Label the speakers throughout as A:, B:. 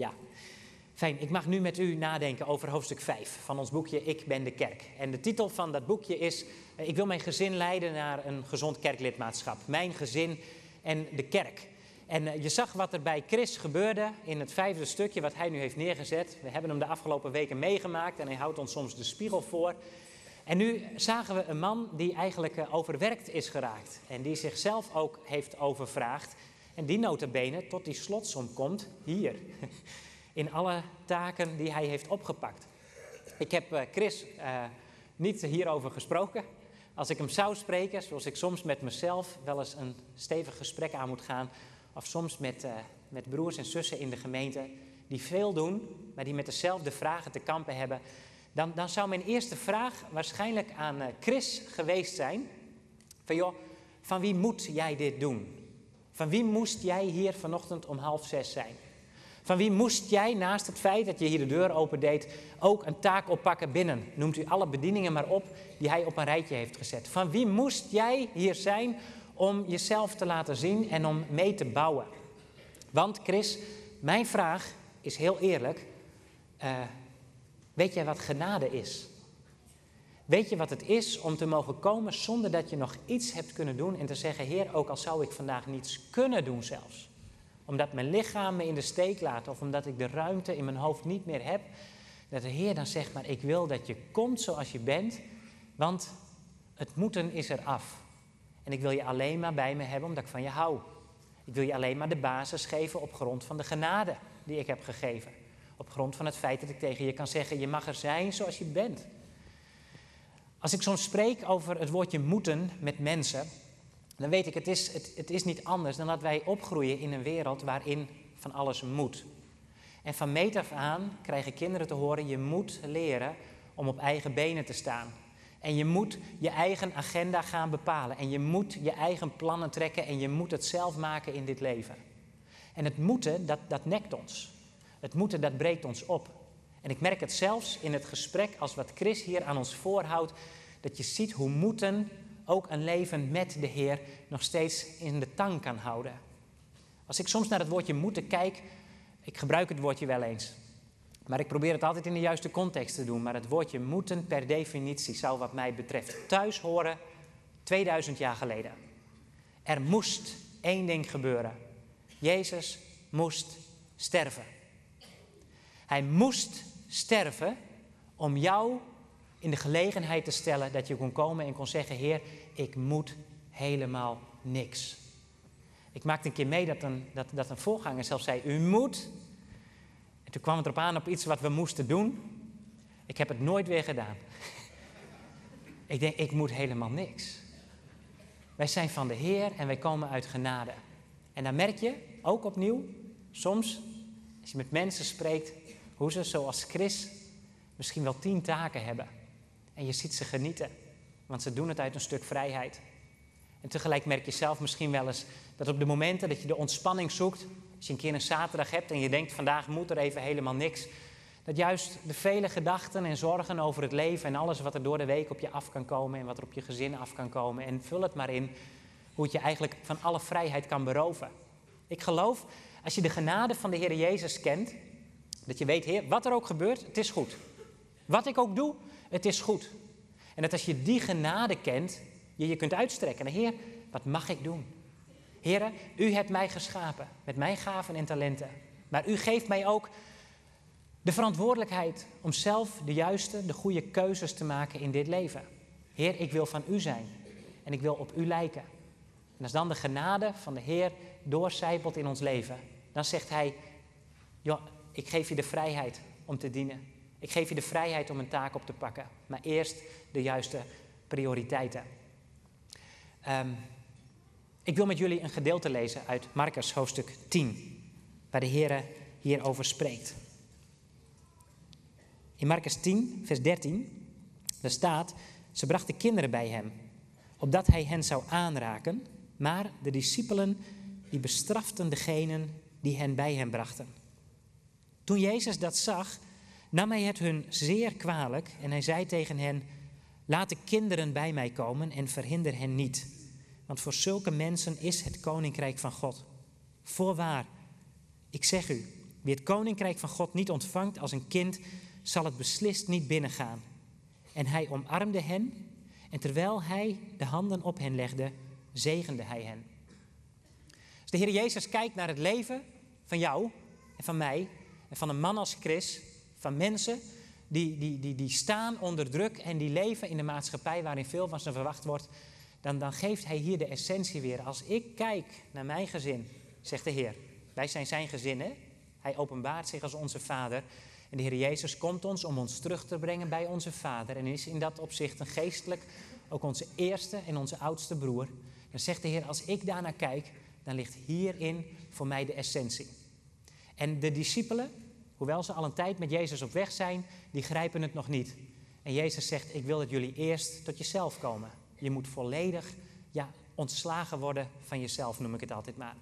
A: Ja. Fijn, ik mag nu met u nadenken over hoofdstuk 5 van ons boekje Ik ben de kerk. En de titel van dat boekje is eh, Ik wil mijn gezin leiden naar een gezond kerklidmaatschap. Mijn gezin en de kerk. En eh, je zag wat er bij Chris gebeurde in het vijfde stukje wat hij nu heeft neergezet. We hebben hem de afgelopen weken meegemaakt en hij houdt ons soms de spiegel voor. En nu zagen we een man die eigenlijk eh, overwerkt is geraakt en die zichzelf ook heeft overvraagd. En die notabene tot die slotsom komt hier, in alle taken die hij heeft opgepakt. Ik heb eh, Chris uh, niet hierover gesproken. Als ik hem zou spreken, zoals ik soms met mezelf wel eens een stevig gesprek aan moet gaan, of soms met, uh, met broers en zussen in de gemeente, die veel doen, maar die met dezelfde vragen te kampen hebben, dan, dan zou mijn eerste vraag waarschijnlijk aan Chris geweest zijn: van joh, van wie moet jij dit doen? Van wie moest jij hier vanochtend om half zes zijn? Van wie moest jij naast het feit dat je hier de deur opendeed ook een taak oppakken binnen? Noemt u alle bedieningen maar op die hij op een rijtje heeft gezet. Van wie moest jij hier zijn om jezelf te laten zien en om mee te bouwen? Want Chris, mijn vraag is heel eerlijk. Uh, weet jij wat genade is? Weet je wat het is om te mogen komen zonder dat je nog iets hebt kunnen doen en te zeggen, Heer, ook al zou ik vandaag niets kunnen doen zelfs, omdat mijn lichaam me in de steek laat of omdat ik de ruimte in mijn hoofd niet meer heb, dat de Heer dan zegt, maar ik wil dat je komt zoals je bent, want het moeten is er af. En ik wil je alleen maar bij me hebben omdat ik van je hou. Ik wil je alleen maar de basis geven op grond van de genade die ik heb gegeven. Op grond van het feit dat ik tegen je kan zeggen, je mag er zijn zoals je bent. Als ik soms spreek over het woordje moeten met mensen, dan weet ik, het is, het, het is niet anders dan dat wij opgroeien in een wereld waarin van alles moet. En van meet af aan krijgen kinderen te horen, je moet leren om op eigen benen te staan. En je moet je eigen agenda gaan bepalen. En je moet je eigen plannen trekken en je moet het zelf maken in dit leven. En het moeten, dat, dat nekt ons. Het moeten, dat breekt ons op. En ik merk het zelfs in het gesprek als wat Chris hier aan ons voorhoudt, dat je ziet hoe moeten ook een leven met de Heer nog steeds in de tang kan houden. Als ik soms naar het woordje moeten kijk, ik gebruik het woordje wel eens, maar ik probeer het altijd in de juiste context te doen. Maar het woordje moeten per definitie zou wat mij betreft thuis horen 2000 jaar geleden. Er moest één ding gebeuren. Jezus moest sterven. Hij moest sterven om jou in de gelegenheid te stellen dat je kon komen en kon zeggen: Heer, ik moet helemaal niks. Ik maakte een keer mee dat een, dat, dat een voorganger zelf zei: U moet. En toen kwam het erop aan op iets wat we moesten doen. Ik heb het nooit weer gedaan. ik denk: Ik moet helemaal niks. Wij zijn van de Heer en wij komen uit genade. En dan merk je ook opnieuw, soms, als je met mensen spreekt, hoe ze zoals Chris misschien wel tien taken hebben. En je ziet ze genieten, want ze doen het uit een stuk vrijheid. En tegelijk merk je zelf misschien wel eens dat op de momenten dat je de ontspanning zoekt, als je een keer een zaterdag hebt en je denkt vandaag moet er even helemaal niks, dat juist de vele gedachten en zorgen over het leven en alles wat er door de week op je af kan komen en wat er op je gezin af kan komen, en vul het maar in hoe het je eigenlijk van alle vrijheid kan beroven. Ik geloof, als je de genade van de Heer Jezus kent, dat je weet, Heer, wat er ook gebeurt, het is goed. Wat ik ook doe, het is goed. En dat als je die genade kent, je je kunt uitstrekken. En Heer, wat mag ik doen? Heer, u hebt mij geschapen met mijn gaven en talenten. Maar u geeft mij ook de verantwoordelijkheid om zelf de juiste, de goede keuzes te maken in dit leven. Heer, ik wil van u zijn en ik wil op u lijken. En als dan de genade van de Heer doorcijpelt in ons leven, dan zegt Hij, joh, ik geef je de vrijheid om te dienen. Ik geef je de vrijheid om een taak op te pakken. Maar eerst de juiste prioriteiten. Um, ik wil met jullie een gedeelte lezen uit Marcus hoofdstuk 10, waar de Heer hierover spreekt. In Marcus 10, vers 13, daar staat, ze brachten kinderen bij hem, opdat hij hen zou aanraken, maar de discipelen die bestraften degenen die hen bij hem brachten. Toen Jezus dat zag, nam hij het hun zeer kwalijk en hij zei tegen hen: Laat de kinderen bij mij komen en verhinder hen niet, want voor zulke mensen is het koninkrijk van God. Voorwaar, ik zeg u, Wie het koninkrijk van God niet ontvangt als een kind, zal het beslist niet binnengaan. En hij omarmde hen, en terwijl hij de handen op hen legde, zegende hij hen. Als de Heer Jezus kijkt naar het leven van jou en van mij, en van een man als Chris, van mensen die, die, die, die staan onder druk en die leven in de maatschappij waarin veel van ze verwacht wordt, dan, dan geeft hij hier de essentie weer. Als ik kijk naar mijn gezin, zegt de Heer, wij zijn zijn gezin, hè? Hij openbaart zich als onze Vader. En de Heer Jezus komt ons om ons terug te brengen bij onze Vader. En is in dat opzicht een geestelijk ook onze eerste en onze oudste broer. Dan zegt de Heer, als ik daarnaar kijk, dan ligt hierin voor mij de essentie. En de discipelen, hoewel ze al een tijd met Jezus op weg zijn, die grijpen het nog niet. En Jezus zegt, ik wil dat jullie eerst tot jezelf komen. Je moet volledig ja, ontslagen worden van jezelf, noem ik het altijd maar.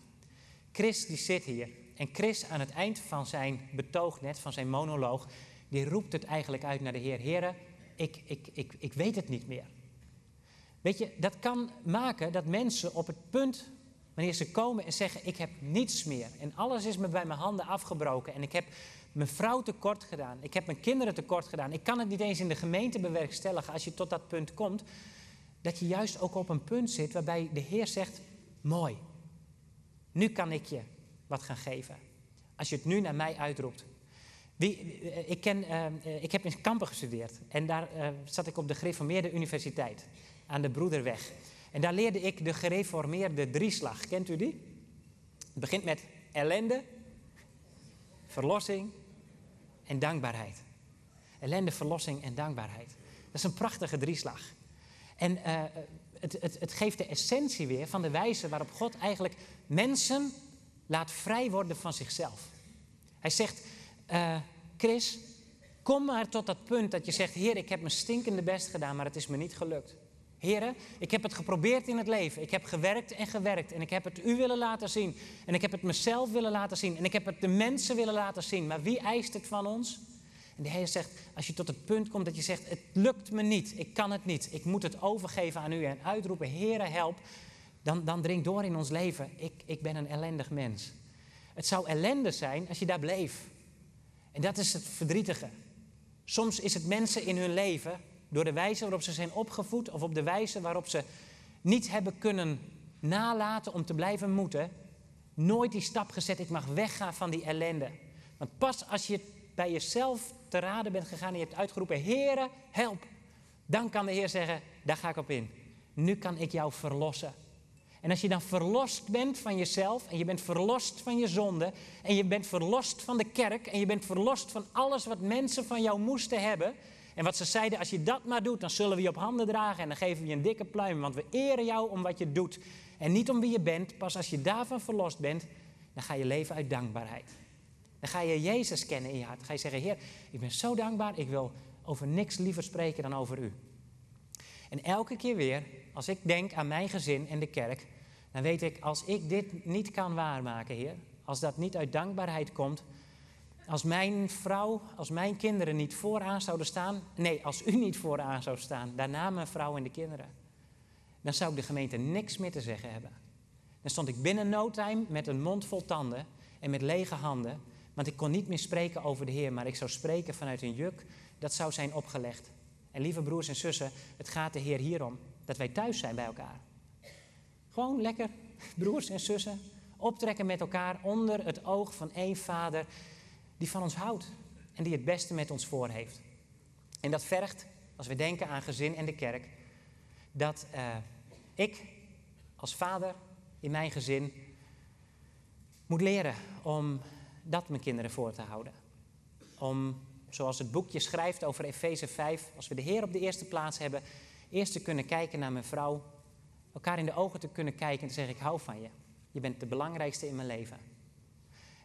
A: Chris die zit hier. En Chris aan het eind van zijn betoog net, van zijn monoloog, die roept het eigenlijk uit naar de Heer. Heren, ik, ik, ik, ik weet het niet meer. Weet je, dat kan maken dat mensen op het punt, wanneer ze komen en zeggen, ik heb niets meer. En alles is me bij mijn handen afgebroken. En ik heb mijn vrouw tekort gedaan. Ik heb mijn kinderen tekort gedaan. Ik kan het niet eens in de gemeente bewerkstelligen als je tot dat punt komt. Dat je juist ook op een punt zit waarbij de Heer zegt, mooi. Nu kan ik je wat gaan geven. Als je het nu naar mij uitroept. Eh, ik, ken, uh, ik heb in Kampen gestudeerd en daar uh, zat ik op de gereformeerde universiteit aan de Broederweg. En daar leerde ik de gereformeerde drieslag. Kent u die? Het begint met ellende, verlossing en dankbaarheid. Ellende, verlossing en dankbaarheid. Dat is een prachtige drieslag. En uh, het, het, het geeft de essentie weer van de wijze waarop God eigenlijk mensen laat vrij worden van zichzelf. Hij zegt, uh, Chris, kom maar tot dat punt dat je zegt, Heer, ik heb mijn stinkende best gedaan, maar het is me niet gelukt. Heren, ik heb het geprobeerd in het leven. Ik heb gewerkt en gewerkt. En ik heb het u willen laten zien. En ik heb het mezelf willen laten zien. En ik heb het de mensen willen laten zien. Maar wie eist het van ons? En de Heer zegt, als je tot het punt komt dat je zegt, het lukt me niet. Ik kan het niet. Ik moet het overgeven aan u en uitroepen, Heere, help dan, dan dringt door in ons leven, ik, ik ben een ellendig mens. Het zou ellende zijn als je daar bleef. En dat is het verdrietige. Soms is het mensen in hun leven, door de wijze waarop ze zijn opgevoed of op de wijze waarop ze niet hebben kunnen nalaten om te blijven moeten, nooit die stap gezet, ik mag weggaan van die ellende. Want pas als je bij jezelf te raden bent gegaan en je hebt uitgeroepen, Heere, help, dan kan de Heer zeggen, daar ga ik op in. Nu kan ik jou verlossen. En als je dan verlost bent van jezelf en je bent verlost van je zonde en je bent verlost van de kerk en je bent verlost van alles wat mensen van jou moesten hebben en wat ze zeiden, als je dat maar doet, dan zullen we je op handen dragen en dan geven we je een dikke pluim, want we eren jou om wat je doet en niet om wie je bent. Pas als je daarvan verlost bent, dan ga je leven uit dankbaarheid. Dan ga je Jezus kennen in je hart. Dan ga je zeggen, Heer, ik ben zo dankbaar, ik wil over niks liever spreken dan over u. En elke keer weer, als ik denk aan mijn gezin en de kerk, dan weet ik, als ik dit niet kan waarmaken, Heer, als dat niet uit dankbaarheid komt, als mijn vrouw, als mijn kinderen niet vooraan zouden staan, nee, als u niet vooraan zou staan, daarna mijn vrouw en de kinderen, dan zou ik de gemeente niks meer te zeggen hebben. Dan stond ik binnen no time met een mond vol tanden en met lege handen, want ik kon niet meer spreken over de Heer, maar ik zou spreken vanuit een juk dat zou zijn opgelegd. En lieve broers en zussen, het gaat de Heer hierom dat wij thuis zijn bij elkaar. Gewoon lekker, broers en zussen, optrekken met elkaar onder het oog van één vader die van ons houdt en die het beste met ons voor heeft. En dat vergt, als we denken aan gezin en de kerk, dat uh, ik als vader in mijn gezin moet leren om dat mijn kinderen voor te houden. Om, zoals het boekje schrijft over Efeze 5, als we de Heer op de eerste plaats hebben, eerst te kunnen kijken naar mijn vrouw, elkaar in de ogen te kunnen kijken en te zeggen: Ik hou van je. Je bent de belangrijkste in mijn leven.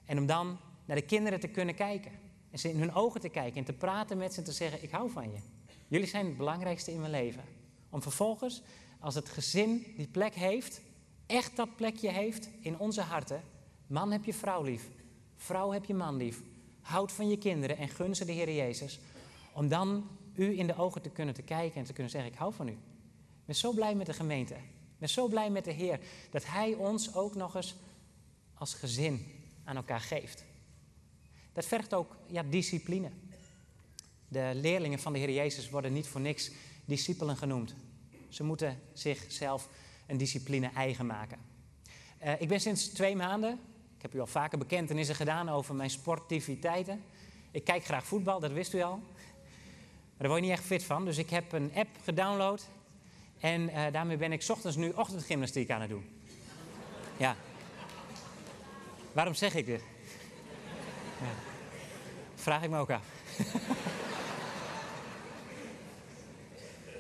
A: En om dan naar de kinderen te kunnen kijken. En ze in hun ogen te kijken en te praten met ze en te zeggen: Ik hou van je. Jullie zijn het belangrijkste in mijn leven. Om vervolgens, als het gezin die plek heeft, echt dat plekje heeft in onze harten. Man heb je vrouw lief. Vrouw heb je man lief. Houd van je kinderen en gun ze de Heer Jezus. Om dan u in de ogen te kunnen te kijken en te kunnen zeggen: Ik hou van u. Ik ben zo blij met de gemeente. Ik ben zo blij met de Heer dat Hij ons ook nog eens als gezin aan elkaar geeft. Dat vergt ook ja, discipline. De leerlingen van de Heer Jezus worden niet voor niks discipelen genoemd. Ze moeten zichzelf een discipline eigen maken. Uh, ik ben sinds twee maanden, ik heb u al vaker bekentenissen gedaan over mijn sportiviteiten. Ik kijk graag voetbal, dat wist u al. Maar daar word je niet echt fit van. Dus ik heb een app gedownload. En uh, daarmee ben ik ochtends nu ochtendgymnastiek aan het doen. Ja. Waarom zeg ik dit? Vraag ik me ook af.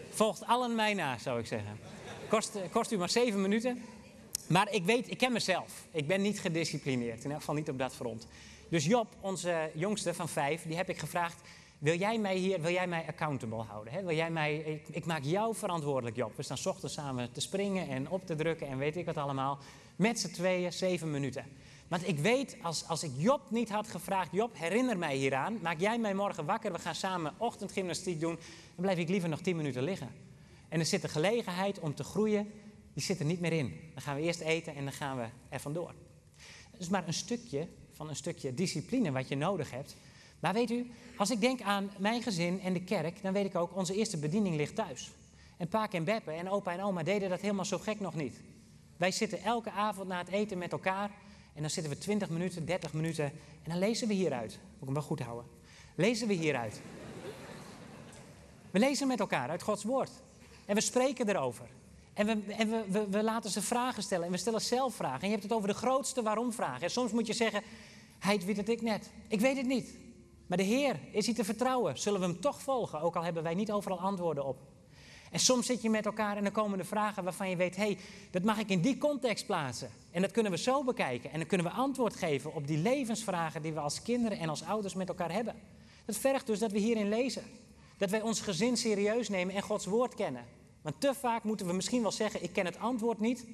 A: Volgt allen mij na, zou ik zeggen. Kost, kost u maar zeven minuten. Maar ik weet, ik ken mezelf. Ik ben niet gedisciplineerd. In elk geval niet op dat front. Dus Job, onze jongste van vijf, die heb ik gevraagd... Wil jij mij hier, wil jij mij accountable houden? Hè? Wil jij mij, ik, maak jou verantwoordelijk, Job. We staan ochtends samen te springen en op te drukken en weet ik wat allemaal. Met z'n tweeën, zeven minuten. Want ik weet, als, als ik Job niet had gevraagd, Job, herinner mij hieraan. Maak jij mij morgen wakker, we gaan samen ochtendgymnastiek doen. Dan blijf ik liever nog tien minuten liggen. En er zit een gelegenheid om te groeien, die zit er niet meer in. Dan gaan we eerst eten en dan gaan we er vandoor. Dat is maar een stukje van een stukje discipline wat je nodig hebt. Maar weet u, als ik denk aan mijn gezin en de kerk, dan weet ik ook, onze eerste bediening ligt thuis. En Paak en Beppe en opa en oma deden dat helemaal zo gek nog niet. Wij zitten elke avond na het eten met elkaar en dan zitten we 20 minuten, 30 minuten en dan lezen we hieruit. Moet ik hem wel goed houden. Lezen we hieruit. We lezen met elkaar uit Gods woord. En we spreken erover. En, we, en we, we, laten ze vragen stellen. En we stellen zelf vragen. En je hebt het over de grootste waarom-vragen. En soms moet je zeggen: Hij weet het ik net. Ik weet het niet. Maar de Heer, is hij te vertrouwen? Zullen we hem toch volgen? Ook al hebben wij niet overal antwoorden op. En soms zit je met elkaar en dan komen er vragen waarvan je weet: hé, hey, dat mag ik in die context plaatsen. En dat kunnen we zo bekijken. En dan kunnen we antwoord geven op die levensvragen die we als kinderen en als ouders met elkaar hebben. Dat vergt dus dat we hierin lezen. Dat wij ons gezin serieus nemen en Gods woord kennen. Want te vaak moeten we misschien wel zeggen: ik ken het antwoord niet.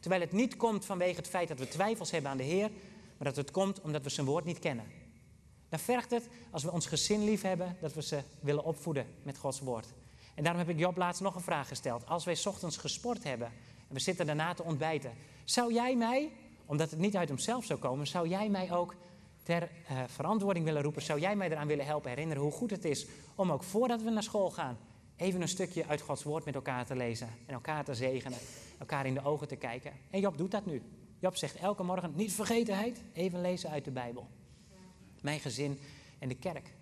A: Terwijl het niet komt vanwege het feit dat we twijfels hebben aan de Heer, maar dat het komt omdat we zijn woord niet kennen. Dan vergt het, als we ons gezin lief hebben, dat we ze willen opvoeden met Gods woord. En daarom heb ik Job laatst nog een vraag gesteld. Als wij ochtends gesport hebben en we zitten daarna te ontbijten, zou jij mij, omdat het niet uit hemzelf zou komen, zou jij mij ook ter uh, verantwoording willen roepen? Zou jij mij eraan willen helpen herinneren hoe goed het is om ook voordat we naar school gaan, even een stukje uit Gods woord met elkaar te lezen en elkaar te zegenen, elkaar in de ogen te kijken? En Job doet dat nu. Job zegt elke morgen, niet vergetenheid, even lezen uit de Bijbel. Mijn gezin en de kerk.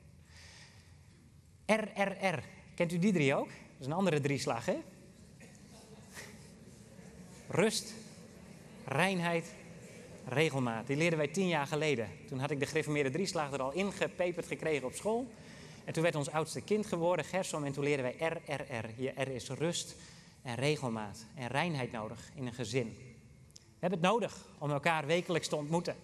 A: RRR, kent u die drie ook? Dat is een andere drieslag, hè? Rust, reinheid, regelmaat. Die leerden wij tien jaar geleden. Toen had ik de gereformeerde drieslag er al ingepeperd gekregen op school. En toen werd ons oudste kind geworden, Gersom, en toen leerden wij RRR. Hier, R is rust en regelmaat en reinheid nodig in een gezin. We hebben het nodig om elkaar wekelijks te ontmoeten.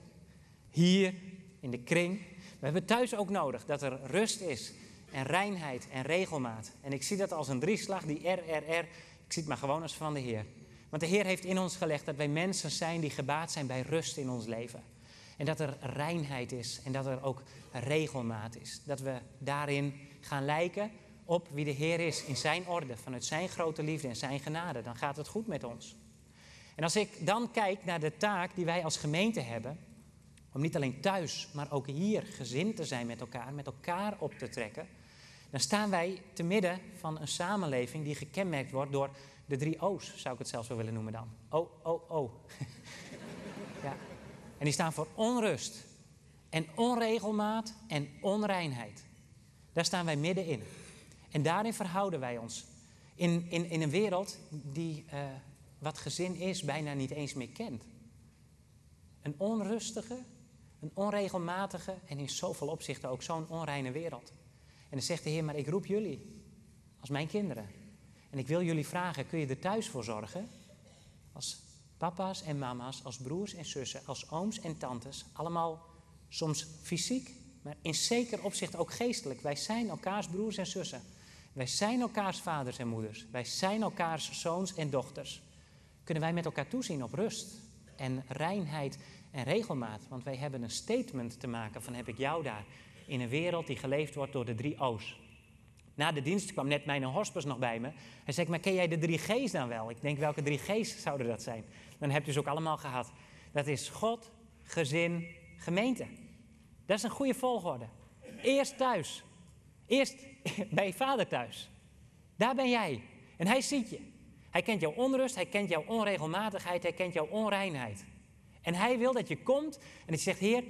A: Hier, in de kring. We hebben thuis ook nodig dat er rust is en reinheid en regelmaat. En ik zie dat als een drieslag, die RRR. Ik zie het maar gewoon als van de Heer. Want de Heer heeft in ons gelegd dat wij mensen zijn die gebaat zijn bij rust in ons leven. En dat er reinheid is en dat er ook regelmaat is. Dat we daarin gaan lijken op wie de Heer is in zijn orde, vanuit zijn grote liefde en zijn genade. Dan gaat het goed met ons. En als ik dan kijk naar de taak die wij als gemeente hebben, om niet alleen thuis, maar ook hier gezind te zijn met elkaar, met elkaar op te trekken, dan staan wij te midden van een samenleving die gekenmerkt wordt door de drie O's, zou ik het zelfs wel willen noemen dan. O, O, O. ja. En die staan voor onrust en onregelmaat en onreinheid. Daar staan wij middenin. En daarin verhouden wij ons. In, in, in een wereld die uh, wat gezin is bijna niet eens meer kent. Een onrustige, een onregelmatige en in zoveel opzichten ook zo'n onreine wereld. En dan zegt de Heer, maar ik roep jullie als mijn kinderen. En ik wil jullie vragen, kun je er thuis voor zorgen? Als papa's en mama's, als broers en zussen, als ooms en tantes. Allemaal soms fysiek, maar in zeker opzicht ook geestelijk. Wij zijn elkaars broers en zussen. Wij zijn elkaars vaders en moeders. Wij zijn elkaars zoons en dochters. Kunnen wij met elkaar toezien op rust en reinheid en regelmaat. Want wij hebben een statement te maken van heb ik jou daar. In een wereld die geleefd wordt door de drie O's. Na de dienst kwam net mijn hospice nog bij me. Hij zei, maar ken jij de drie G's dan wel? Ik denk, welke drie G's zouden dat zijn? Dan heb je ze ook allemaal gehad. Dat is God, gezin, gemeente. Dat is een goede volgorde. Eerst thuis. Eerst bij je vader thuis. Daar ben jij. En hij ziet je. Hij kent jouw onrust, hij kent jouw onregelmatigheid, hij kent jouw onreinheid. En hij wil dat je komt en dat je zegt, Heer,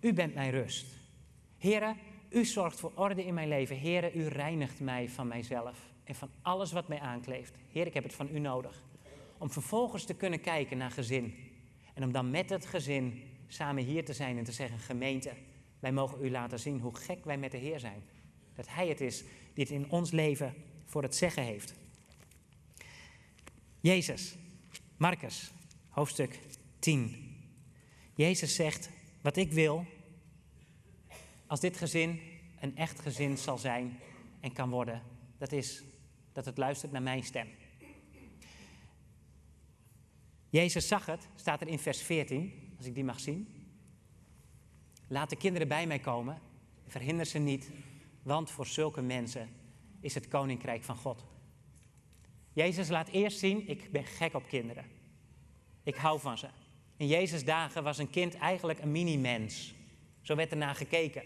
A: u bent mijn rust. Heren, u zorgt voor orde in mijn leven. Heren, u reinigt mij van mijzelf en van alles wat mij aankleeft. Heer, ik heb het van u nodig. Om vervolgens te kunnen kijken naar gezin. En om dan met het gezin samen hier te zijn en te zeggen, gemeente, wij mogen u laten zien hoe gek wij met de Heer zijn. Dat Hij het is die het in ons leven voor het zeggen heeft. Jezus, Marcus, hoofdstuk 10. Jezus zegt, wat ik wil, als dit gezin een echt gezin zal zijn en kan worden, dat is dat het luistert naar mijn stem. Jezus zag het, staat er in vers 14, als ik die mag zien. Laat de kinderen bij mij komen, verhinder ze niet, want voor zulke mensen is het koninkrijk van God. Jezus laat eerst zien, ik ben gek op kinderen. Ik hou van ze. In Jezus' dagen was een kind eigenlijk een mini-mens. Zo werd er naar gekeken.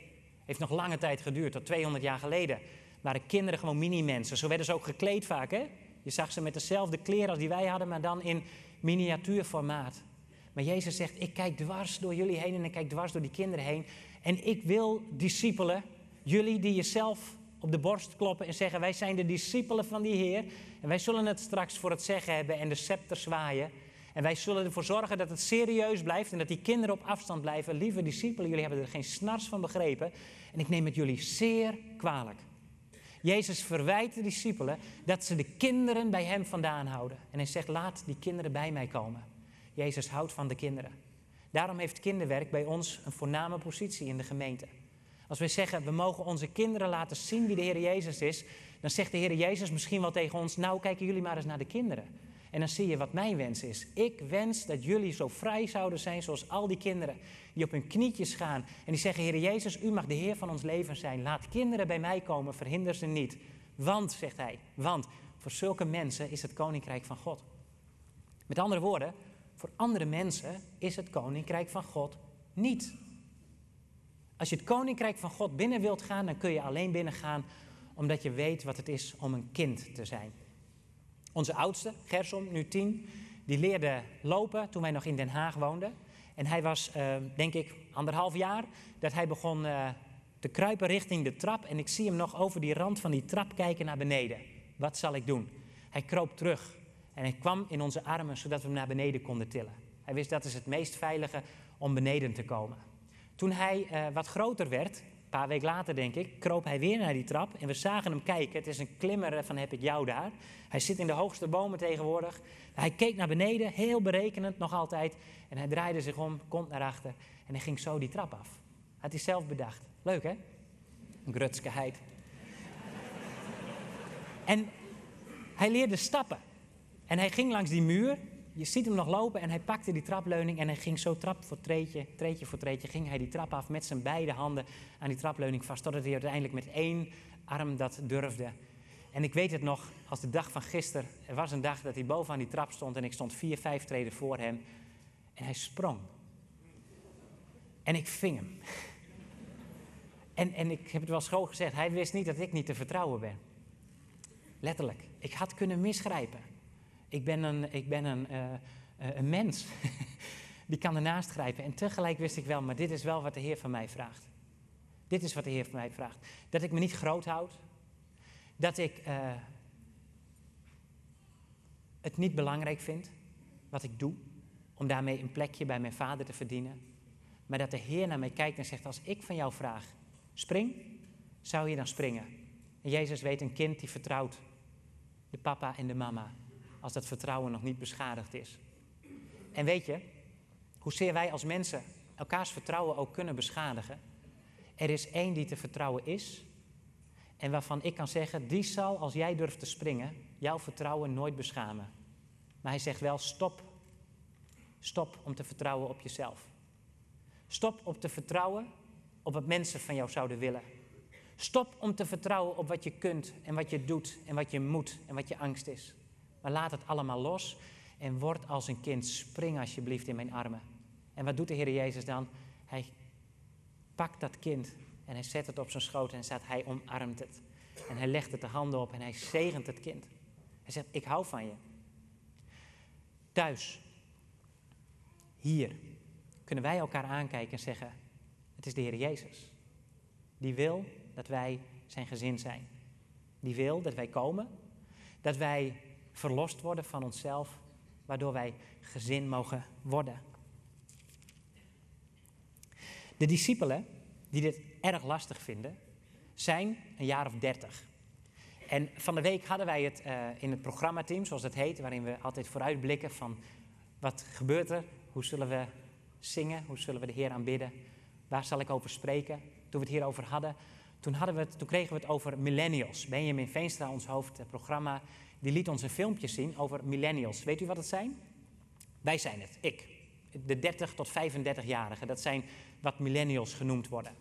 A: Heeft nog lange tijd geduurd, tot 200 jaar geleden. Waren kinderen gewoon mini-mensen. Zo werden ze ook gekleed vaak, hè? Je zag ze met dezelfde kleren als die wij hadden, maar dan in miniatuurformaat. Maar Jezus zegt, ik kijk dwars door jullie heen en ik kijk dwars door die kinderen heen. En ik wil discipelen, jullie die jezelf op de borst kloppen en zeggen, wij zijn de discipelen van die Heer. En wij zullen het straks voor het zeggen hebben en de scepter zwaaien. En wij zullen ervoor zorgen dat het serieus blijft en dat die kinderen op afstand blijven. Lieve discipelen, jullie hebben er geen snars van begrepen. En ik neem het jullie zeer kwalijk. Jezus verwijt de discipelen dat ze de kinderen bij hem vandaan houden. En hij zegt, laat die kinderen bij mij komen. Jezus houdt van de kinderen. Daarom heeft kinderwerk bij ons een voorname positie in de gemeente. Als wij zeggen, we mogen onze kinderen laten zien wie de Heer Jezus is, dan zegt de Heer Jezus misschien wel tegen ons, nou kijken jullie maar eens naar de kinderen. En dan zie je wat mijn wens is. Ik wens dat jullie zo vrij zouden zijn zoals al die kinderen die op hun knietjes gaan en die zeggen, Heer Jezus, u mag de Heer van ons leven zijn. Laat kinderen bij mij komen, verhinder ze niet. Want, zegt hij, want voor zulke mensen is het koninkrijk van God. Met andere woorden, voor andere mensen is het koninkrijk van God niet. Als je het koninkrijk van God binnen wilt gaan, dan kun je alleen binnengaan omdat je weet wat het is om een kind te zijn. Onze oudste, Gersom, nu tien, die leerde lopen toen wij nog in Den Haag woonden. En hij was, uh, denk ik, anderhalf jaar dat hij begon uh, te kruipen richting de trap. En ik zie hem nog over die rand van die trap kijken naar beneden. Wat zal ik doen? Hij kroop terug en hij kwam in onze armen zodat we hem naar beneden konden tillen. Hij wist dat is het meest veilige om beneden te komen. Toen hij uh, wat groter werd, een paar weken later denk ik, kroop hij weer naar die trap en we zagen hem kijken. Het is een klimmer van heb ik jou daar. Hij zit in de hoogste bomen tegenwoordig. Hij keek naar beneden, heel berekenend nog altijd. En hij draaide zich om, komt naar achter en hij ging zo die trap af. Had hij zelf bedacht. Leuk hè? Een grutskeheid. en hij leerde stappen. En hij ging langs die muur. Je ziet hem nog lopen en hij pakte die trapleuning en hij ging zo trap voor treetje, treetje voor treetje, ging hij die trap af met zijn beide handen aan die trapleuning vast, totdat hij uiteindelijk met één arm dat durfde. En ik weet het nog als de dag van gisteren. Er was een dag dat hij bovenaan die trap stond en ik stond vier, vijf treden voor hem. En hij sprong. En ik ving hem. En, en ik heb het wel schoon gezegd, hij wist niet dat ik niet te vertrouwen ben. Letterlijk. Ik had kunnen misgrijpen. Ik ben een, ik ben een, uh, een mens. Die kan ernaast grijpen. En tegelijk wist ik wel, maar dit is wel wat de Heer van mij vraagt. Dit is wat de Heer van mij vraagt. Dat ik me niet groot houd. Dat ik uh, het niet belangrijk vind wat ik doe. Om daarmee een plekje bij mijn vader te verdienen. Maar dat de Heer naar mij kijkt en zegt: Als ik van jou vraag, spring, zou je dan springen? En Jezus weet een kind die vertrouwt de papa en de mama als dat vertrouwen nog niet beschadigd is. En weet je, hoezeer wij als mensen elkaars vertrouwen ook kunnen beschadigen, er is één die te vertrouwen is en waarvan ik kan zeggen, die zal, als jij durft te springen, jouw vertrouwen nooit beschamen. Maar hij zegt wel, stop. Stop om te vertrouwen op jezelf. Stop om te vertrouwen op wat mensen van jou zouden willen. Stop om te vertrouwen op wat je kunt en wat je doet en wat je moet en wat je angst is. Maar laat het allemaal los en word als een kind. Spring alsjeblieft in mijn armen. En wat doet de Heer Jezus dan? Hij pakt dat kind en hij zet het op zijn schoot en staat, hij omarmt het. En hij legt het de handen op en hij zegent het kind. Hij zegt, ik hou van je. Thuis, hier, kunnen wij elkaar aankijken en zeggen, het is de Heer Jezus. Die wil dat wij zijn gezin zijn. Die wil dat wij komen, dat wij verlost worden van onszelf, waardoor wij gezin mogen worden. De discipelen die dit erg lastig vinden, zijn een jaar of dertig. En van de week hadden wij het uh, in het programmateam, zoals het heet, waarin we altijd vooruitblikken van wat gebeurt er, hoe zullen we zingen, hoe zullen we de Heer aanbidden, waar zal ik over spreken. Toen we het hierover hadden, toen, hadden we het, toen kregen we het over millennials. Benjamin Veenstra, ons hoofdprogramma, die liet ons een filmpje zien over millennials. Weet u wat het zijn? Wij zijn het, ik. De 30 tot 35-jarigen, dat zijn wat millennials genoemd worden.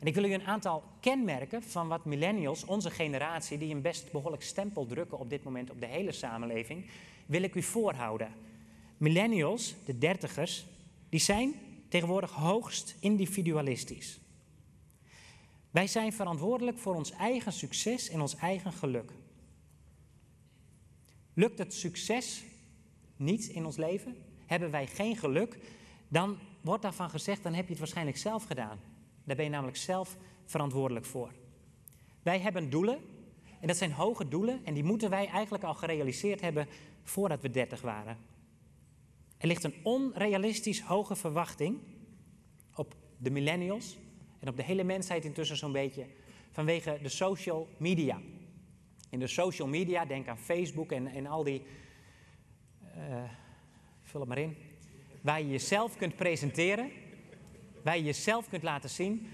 A: En ik wil u een aantal kenmerken van wat millennials, onze generatie, die een best behoorlijk stempel drukken op dit moment op de hele samenleving, wil ik u voorhouden. Millennials, de dertigers, die zijn tegenwoordig hoogst individualistisch. Wij zijn verantwoordelijk voor ons eigen succes en ons eigen geluk. Lukt het succes niet in ons leven? Hebben wij geen geluk? Dan wordt daarvan gezegd, dan heb je het waarschijnlijk zelf gedaan. Daar ben je namelijk zelf verantwoordelijk voor. Wij hebben doelen, en dat zijn hoge doelen, en die moeten wij eigenlijk al gerealiseerd hebben voordat we 30 waren. Er ligt een onrealistisch hoge verwachting op de millennials en op de hele mensheid intussen zo'n beetje vanwege de social media. In de social media, denk aan Facebook en, en al die, uh, vul het maar in, waar je jezelf kunt presenteren, waar je jezelf kunt laten zien.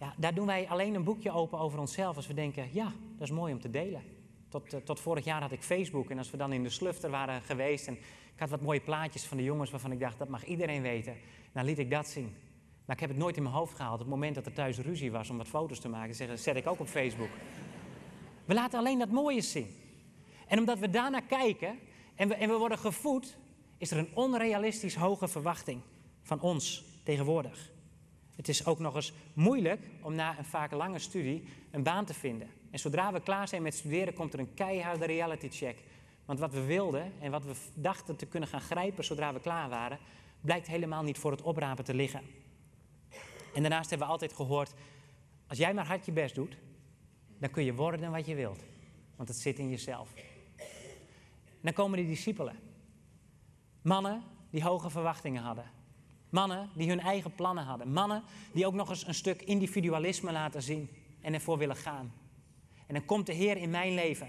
A: Ja, daar doen wij alleen een boekje open over onszelf als we denken, ja, dat is mooi om te delen. Tot, uh, tot vorig jaar had ik Facebook en als we dan in de slufter waren geweest en ik had wat mooie plaatjes van de jongens waarvan ik dacht, dat mag iedereen weten, dan liet ik dat zien. Maar ik heb het nooit in mijn hoofd gehaald. Op het moment dat er thuis ruzie was om wat foto's te maken, zeggen, zet ik ook op Facebook. We laten alleen dat mooie zien. En omdat we daarna kijken en we, en we worden gevoed, is er een onrealistisch hoge verwachting van ons tegenwoordig. Het is ook nog eens moeilijk om na een vaak lange studie een baan te vinden. En zodra we klaar zijn met studeren, komt er een keiharde reality check. Want wat we wilden en wat we dachten te kunnen gaan grijpen zodra we klaar waren, blijkt helemaal niet voor het oprapen te liggen. En daarnaast hebben we altijd gehoord, als jij maar hard je best doet, dan kun je worden wat je wilt. Want het zit in jezelf. Dan komen die discipelen. Mannen die hoge verwachtingen hadden. Mannen die hun eigen plannen hadden. Mannen die ook nog eens een stuk individualisme laten zien en ervoor willen gaan. En dan komt de Heer in mijn leven.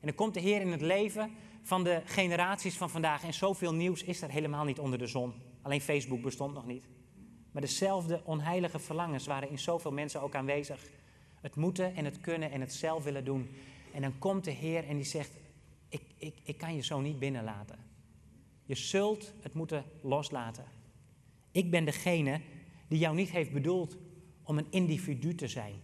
A: En dan komt de Heer in het leven van de generaties van vandaag. En zoveel nieuws is er helemaal niet onder de zon. Alleen Facebook bestond nog niet. Maar dezelfde onheilige verlangens waren in zoveel mensen ook aanwezig. Het moeten en het kunnen en het zelf willen doen. En dan komt de Heer en die zegt: ik, ik, ik kan je zo niet binnenlaten. Je zult het moeten loslaten. Ik ben degene die jou niet heeft bedoeld om een individu te zijn.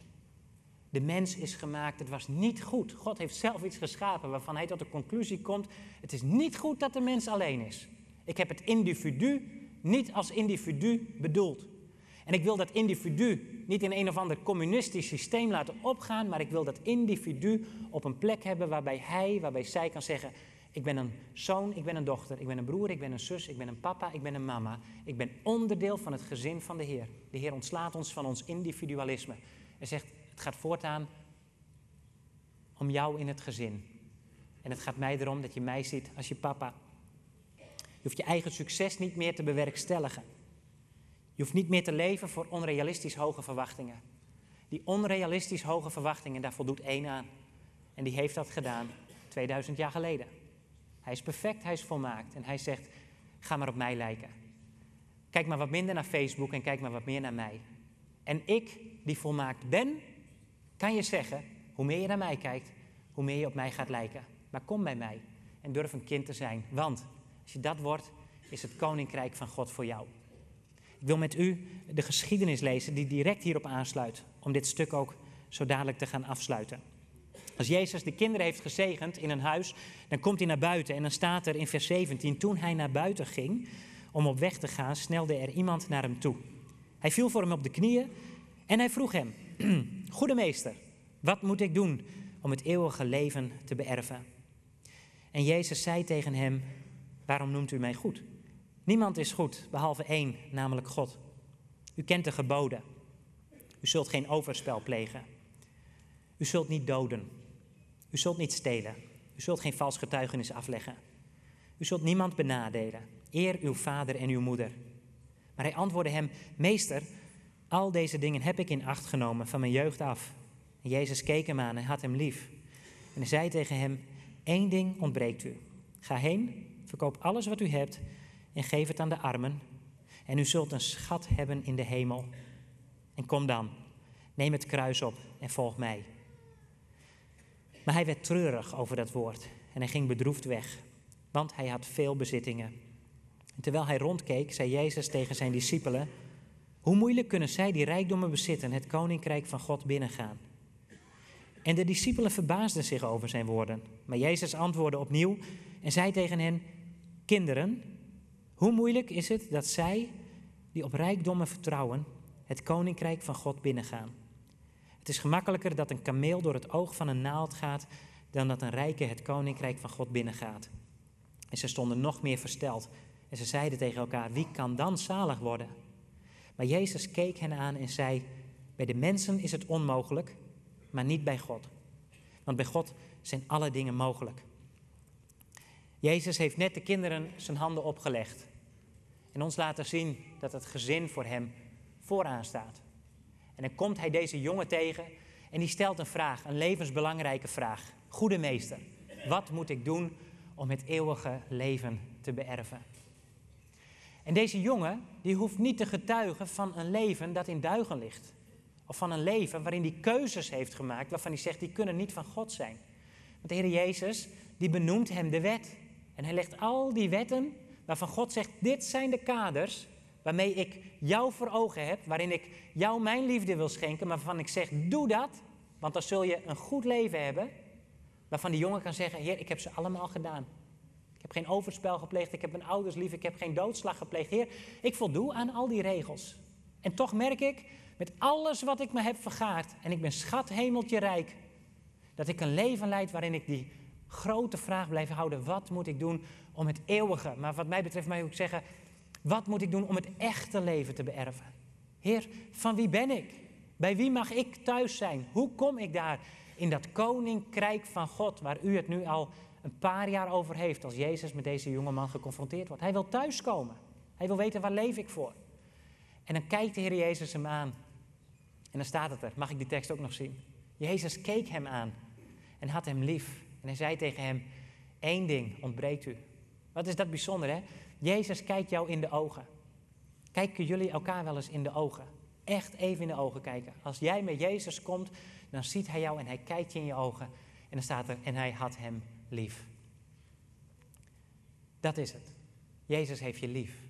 A: De mens is gemaakt, het was niet goed. God heeft zelf iets geschapen waarvan hij tot de conclusie komt: het is niet goed dat de mens alleen is. Ik heb het individu niet als individu bedoeld. En ik wil dat individu niet in een of ander communistisch systeem laten opgaan, maar ik wil dat individu op een plek hebben waarbij hij, waarbij zij kan zeggen: Ik ben een zoon, ik ben een dochter, ik ben een broer, ik ben een zus, ik ben een papa, ik ben een mama. Ik ben onderdeel van het gezin van de Heer. De Heer ontslaat ons van ons individualisme en zegt: Het gaat voortaan om jou in het gezin. En het gaat mij erom dat je mij ziet als je papa. Je hoeft je eigen succes niet meer te bewerkstelligen. Je hoeft niet meer te leven voor onrealistisch hoge verwachtingen. Die onrealistisch hoge verwachtingen, daar voldoet één aan. En die heeft dat gedaan 2000 jaar geleden. Hij is perfect, hij is volmaakt. En hij zegt, ga maar op mij lijken. Kijk maar wat minder naar Facebook en kijk maar wat meer naar mij. En ik, die volmaakt ben, kan je zeggen, hoe meer je naar mij kijkt, hoe meer je op mij gaat lijken. Maar kom bij mij en durf een kind te zijn. Want als je dat wordt, is het koninkrijk van God voor jou. Wil met u de geschiedenis lezen die direct hierop aansluit, om dit stuk ook zo dadelijk te gaan afsluiten. Als Jezus de kinderen heeft gezegend in een huis, dan komt hij naar buiten en dan staat er in vers 17, toen hij naar buiten ging om op weg te gaan, snelde er iemand naar hem toe. Hij viel voor hem op de knieën En hij vroeg hem, goede meester, wat moet ik doen om het eeuwige leven te beërven? En Jezus zei tegen hem, waarom noemt u mij goed? Niemand is goed, behalve één, namelijk God. U kent de geboden. U zult geen overspel plegen. U zult niet doden. U zult niet stelen. U zult geen vals getuigenis afleggen. U zult niemand benadelen. Eer uw vader en uw moeder. Maar hij antwoordde hem: Meester, al deze dingen heb ik in acht genomen van mijn jeugd af. En Jezus keek hem aan en had hem lief. En hij zei tegen hem: Eén ding ontbreekt u. Ga heen, verkoop alles wat u hebt en geef het aan de armen. En u zult een schat hebben in de hemel. En kom dan, neem het kruis op en volg mij. Maar hij werd treurig over dat woord en hij ging bedroefd weg, want hij had veel bezittingen. En terwijl hij rondkeek, zei Jezus tegen zijn discipelen: Hoe moeilijk kunnen zij die rijkdommen bezitten, het koninkrijk van God binnengaan? En de discipelen verbaasden zich over zijn woorden. Maar Jezus antwoordde opnieuw en zei tegen hen: Kinderen, hoe moeilijk is het dat zij, die op rijkdommen vertrouwen, het koninkrijk van God binnengaan? Het is gemakkelijker dat een kameel door het oog van een naald gaat, dan dat een rijke het koninkrijk van God binnengaat. En ze stonden nog meer versteld. En ze zeiden tegen elkaar: Wie kan dan zalig worden? Maar Jezus keek hen aan en zei: Bij de mensen is het onmogelijk, maar niet bij God. Want bij God zijn alle dingen mogelijk. Jezus heeft net de kinderen zijn handen opgelegd en ons laten zien dat het gezin voor hem vooraan staat. En dan komt hij deze jongen tegen en die stelt een vraag, een levensbelangrijke vraag. Goede meester, wat moet ik doen om het eeuwige leven te beërven? En deze jongen, die hoeft niet te getuigen van een leven dat in duigen ligt. Of van een leven waarin hij keuzes heeft gemaakt waarvan hij zegt, die kunnen niet van God zijn. Want de Heer Jezus, die benoemt hem de wet. En hij legt al die wetten waarvan God zegt, dit zijn de kaders waarmee ik jou voor ogen heb, waarin ik jou mijn liefde wil schenken, maar waarvan ik zeg, doe dat, want dan zul je een goed leven hebben, waarvan die jongen kan zeggen, Heer, ik heb ze allemaal gedaan. Ik heb geen overspel gepleegd, ik heb mijn ouders lief, ik heb geen doodslag gepleegd. Heer, ik voldoe aan al die regels. En toch merk ik, met alles wat ik me heb vergaard, en ik ben schat hemeltje rijk, dat ik een leven leid waarin ik die grote vraag blijf houden, wat moet ik doen om het eeuwige, maar wat mij betreft mag ik zeggen, wat moet ik doen om het echte leven te beërven? Heer, van wie ben ik? Bij wie mag ik thuis zijn? Hoe kom ik daar in dat koninkrijk van God, waar u het nu al een paar jaar over heeft, als Jezus met deze jonge man geconfronteerd wordt? Hij wil thuiskomen. Hij wil weten waar leef ik voor. En dan kijkt de Heer Jezus hem aan. En dan staat het er. Mag ik die tekst ook nog zien? Jezus keek hem aan en had hem lief. En hij zei tegen hem: Eén ding ontbreekt u. Wat is dat bijzonder, hè? Jezus kijkt jou in de ogen. Kijken jullie elkaar wel eens in de ogen? Echt even in de ogen kijken. Als jij met Jezus komt, dan ziet hij jou en hij kijkt je in je ogen. En dan staat er, en hij had hem lief. Dat is het. Jezus heeft je lief.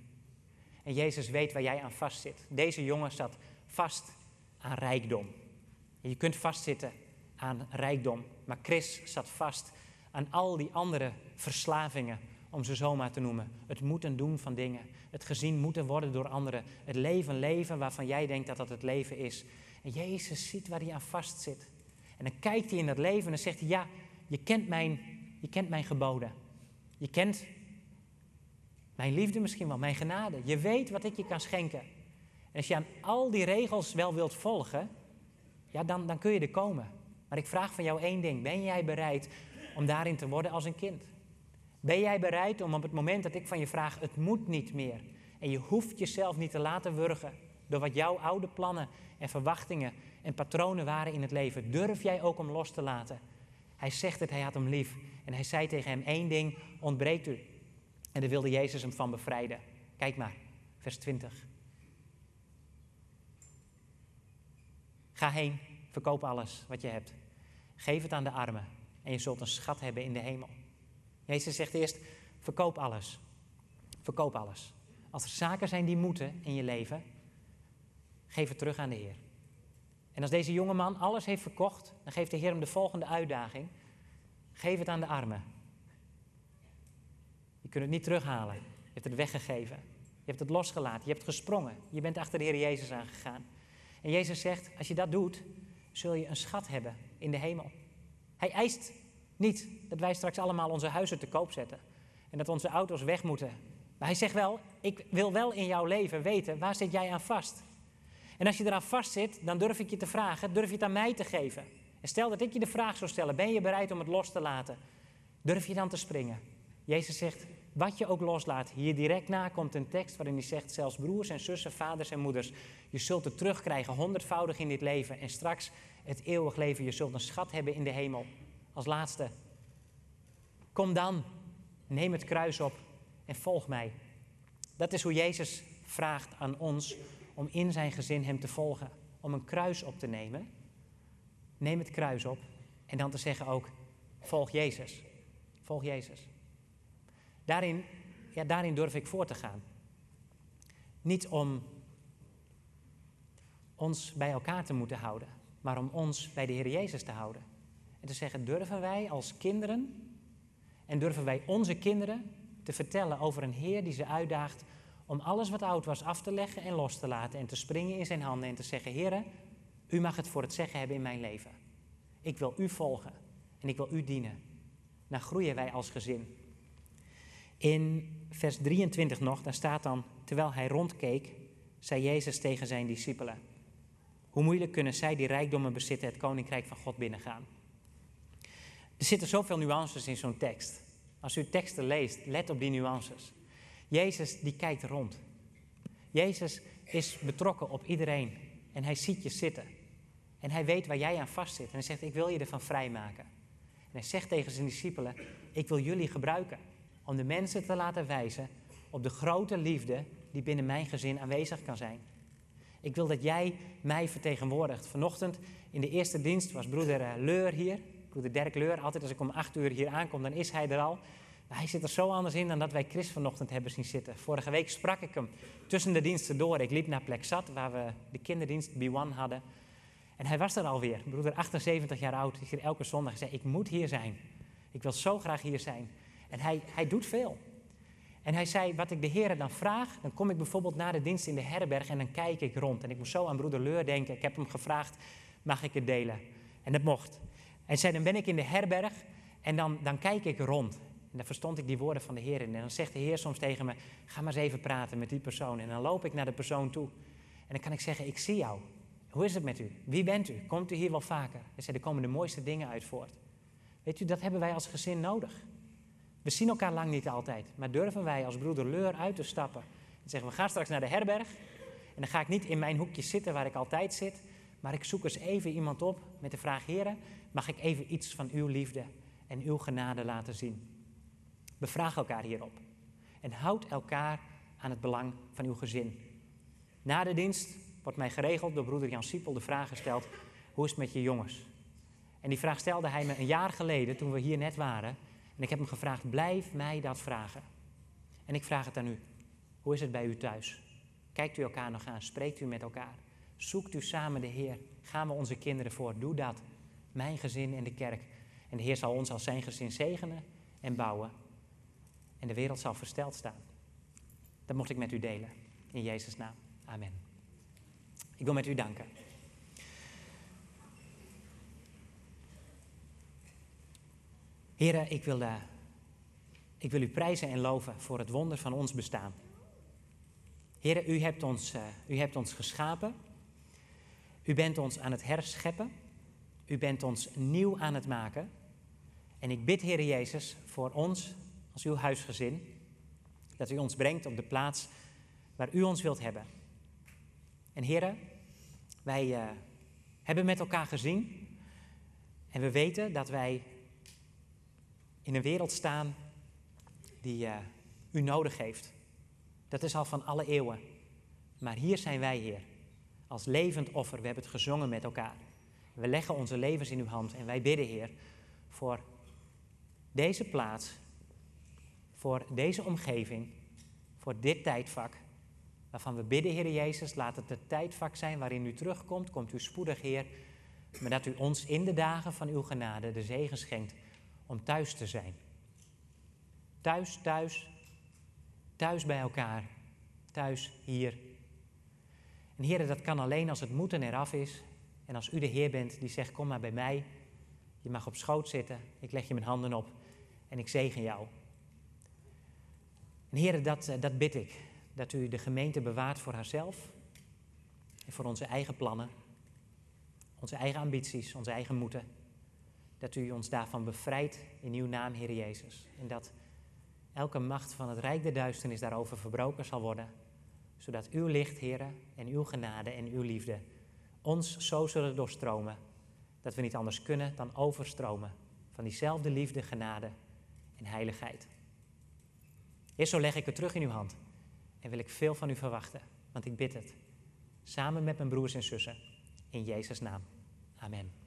A: En Jezus weet waar jij aan vastzit. Deze jongen zat vast aan rijkdom. je kunt vastzitten aan rijkdom. Maar Chris zat vast aan al die andere verslavingen om ze zomaar te noemen. Het moeten doen van dingen. Het gezien moeten worden door anderen. Het leven leven waarvan jij denkt dat dat het leven is. En Jezus ziet waar hij aan vast zit. En dan kijkt hij in dat leven en dan zegt hij, ja, je kent mijn, je kent mijn geboden. Je kent mijn liefde misschien wel, mijn genade. Je weet wat ik je kan schenken. En als je aan al die regels wel wilt volgen, ja, dan, dan kun je er komen. Maar ik vraag van jou één ding. Ben jij bereid om daarin te worden als een kind? Ben jij bereid om op het moment dat ik van je vraag, het moet niet meer. En je hoeft jezelf niet te laten wurgen door wat jouw oude plannen en verwachtingen en patronen waren in het leven. Durf jij ook om los te laten? Hij zegt het, hij had hem lief. En hij zei tegen hem, één ding ontbreekt u. En daar wilde Jezus hem van bevrijden. Kijk maar, vers 20. Ga heen, verkoop alles wat je hebt. Geef het aan de armen en je zult een schat hebben in de hemel. Jezus zegt eerst, verkoop alles. Verkoop alles. Als er zaken zijn die moeten in je leven, geef het terug aan de Heer. En als deze jonge man alles heeft verkocht, dan geeft de Heer hem de volgende uitdaging. Geef het aan de armen. Je kunt het niet terughalen. Je hebt het weggegeven. Je hebt het losgelaten. Je hebt gesprongen. Je bent achter de Heer Jezus aangegaan. En Jezus zegt, als je dat doet, zul je een schat hebben in de hemel. Hij eist niet dat wij straks allemaal onze huizen te koop zetten en dat onze auto's weg moeten. Maar hij zegt wel, ik wil wel in jouw leven weten, waar zit jij aan vast? En als je eraan vast zit, dan durf ik je te vragen, durf je het aan mij te geven? En stel dat ik je de vraag zou stellen, ben je bereid om het los te laten? Durf je dan te springen? Jezus zegt, wat je ook loslaat. Hier direct na komt een tekst waarin hij zegt, zelfs broers en zussen, vaders en moeders, je zult het terugkrijgen honderdvoudig in dit leven en straks het eeuwig leven. Je zult een schat hebben in de hemel. Als laatste, kom dan, neem het kruis op en volg mij. Dat is hoe Jezus vraagt aan ons om in zijn gezin hem te volgen. Om een kruis op te nemen. Neem het kruis op en dan te zeggen ook, volg Jezus. Volg Jezus. Daarin, ja, daarin durf ik voor te gaan. Niet om ons bij elkaar te moeten houden, maar om ons bij de Heer Jezus te houden. En te zeggen, durven wij als kinderen en durven wij onze kinderen te vertellen over een Heer die ze uitdaagt om alles wat oud was af te leggen en los te laten en te springen in zijn handen en te zeggen, Heer, u mag het voor het zeggen hebben in mijn leven. Ik wil u volgen en ik wil u dienen. Dan groeien wij als gezin. In vers 23 nog, daar staat dan, terwijl hij rondkeek, zei Jezus tegen zijn discipelen, hoe moeilijk kunnen zij die rijkdommen bezitten het koninkrijk van God binnengaan? Er zitten zoveel nuances in zo'n tekst. Als u teksten leest, let op die nuances. Jezus die kijkt rond. Jezus is betrokken op iedereen en hij ziet je zitten. En hij weet waar jij aan vastzit. En hij zegt, ik wil je ervan vrijmaken. En hij zegt tegen zijn discipelen, ik wil jullie gebruiken om de mensen te laten wijzen op de grote liefde die binnen mijn gezin aanwezig kan zijn. Ik wil dat jij mij vertegenwoordigt. Vanochtend in de eerste dienst was broeder eh, Leur hier, broeder Dirk Leur. Altijd als ik om acht uur hier aankom, dan is hij er al. Maar hij zit er zo anders in dan dat wij Chris vanochtend hebben zien zitten. Vorige week sprak ik hem tussen de diensten door. Ik liep naar plek zat, waar we de kinderdienst B1 hadden. En hij was er alweer, broeder 78 jaar oud. Ik hier elke zondag. Hij zei, ik moet hier zijn. Ik wil zo graag hier zijn. En hij, hij doet veel. En hij zei, wat ik de heren dan vraag, dan kom ik bijvoorbeeld naar de dienst in de herberg en dan kijk ik rond. En ik moest zo aan broeder Leur denken. Ik heb hem gevraagd, mag ik het delen? En dat mocht. Hij zei, dan ben ik in de herberg en dan, dan kijk ik rond. En dan verstond ik die woorden van de Heer. En dan zegt de Heer soms tegen me, ga maar eens even praten met die persoon. En dan loop ik naar de persoon toe. En dan kan ik zeggen, ik zie jou. Hoe is het met u? Wie bent u? Komt u hier wel vaker? Hij zei, er komen de mooiste dingen uit voort. Weet u, dat hebben wij als gezin nodig. We zien elkaar lang niet altijd, maar durven wij als broeder Leur uit te stappen en zeggen: We gaan straks naar de herberg. En dan ga ik niet in mijn hoekje zitten waar ik altijd zit, maar ik zoek eens even iemand op met de vraag: Heren, mag ik even iets van uw liefde en uw genade laten zien? Bevraag elkaar hierop en houd elkaar aan het belang van uw gezin. Na de dienst wordt mij geregeld door broeder Jan Siepel de vraag gesteld: Hoe is het met je jongens? En die vraag stelde hij me een jaar geleden toen we hier net waren. En ik heb hem gevraagd, blijf mij dat vragen. En ik vraag het aan u. Hoe is het bij u thuis? Kijkt u elkaar nog aan? Spreekt u met elkaar? Zoekt u samen de Heer? Gaan we onze kinderen voor? Doe dat. Mijn gezin en de kerk. En de Heer zal ons als zijn gezin zegenen en bouwen. En de wereld zal versteld staan. Dat mocht ik met u delen. In Jezus' naam. Amen. Ik wil met u danken. Heren, ik wil, uh, ik wil u prijzen en loven voor het wonder van ons bestaan. Heren, u hebt ons, uh, u hebt ons geschapen. U bent ons aan het herscheppen. U bent ons nieuw aan het maken. En ik bid, Heer Jezus, voor ons als uw huisgezin, dat u ons brengt op de plaats waar u ons wilt hebben. En heren, wij uh, hebben met elkaar gezien en we weten dat wij in een wereld staan die uh, u nodig heeft. Dat is al van alle eeuwen. Maar hier zijn wij, Heer, als levend offer. We hebben het gezongen met elkaar. We leggen onze levens in uw hand en wij bidden, Heer, voor deze plaats, voor deze omgeving, voor dit tijdvak. Waarvan we bidden, Heer Jezus, laat het het tijdvak zijn waarin u terugkomt. Komt u spoedig, Heer. Maar dat u ons in de dagen van uw genade de zegen schenkt om thuis te zijn. Thuis, thuis, thuis bij elkaar, thuis hier. En heren, dat kan alleen als het moeten eraf is. En als u de Heer bent die zegt, kom maar bij mij. Je mag op schoot zitten. Ik leg je mijn handen op en ik zegen jou. En heren, dat, eh, dat bid ik. Dat u de gemeente bewaart voor haarzelf. En voor onze eigen plannen. Onze eigen ambities, onze eigen moeten. Dat u ons daarvan bevrijdt in uw naam, Heer Jezus. En dat elke macht van het rijk der duisternis daarover verbroken zal worden. Zodat uw licht, Heer, en uw genade en uw liefde ons zo zullen doorstromen. Dat we niet anders kunnen dan overstromen van diezelfde liefde, genade en heiligheid. Heer, zo leg ik het terug in uw hand. En wil ik veel van u verwachten, want ik bid het. Samen met mijn broers en zussen. In Jezus' naam. Amen.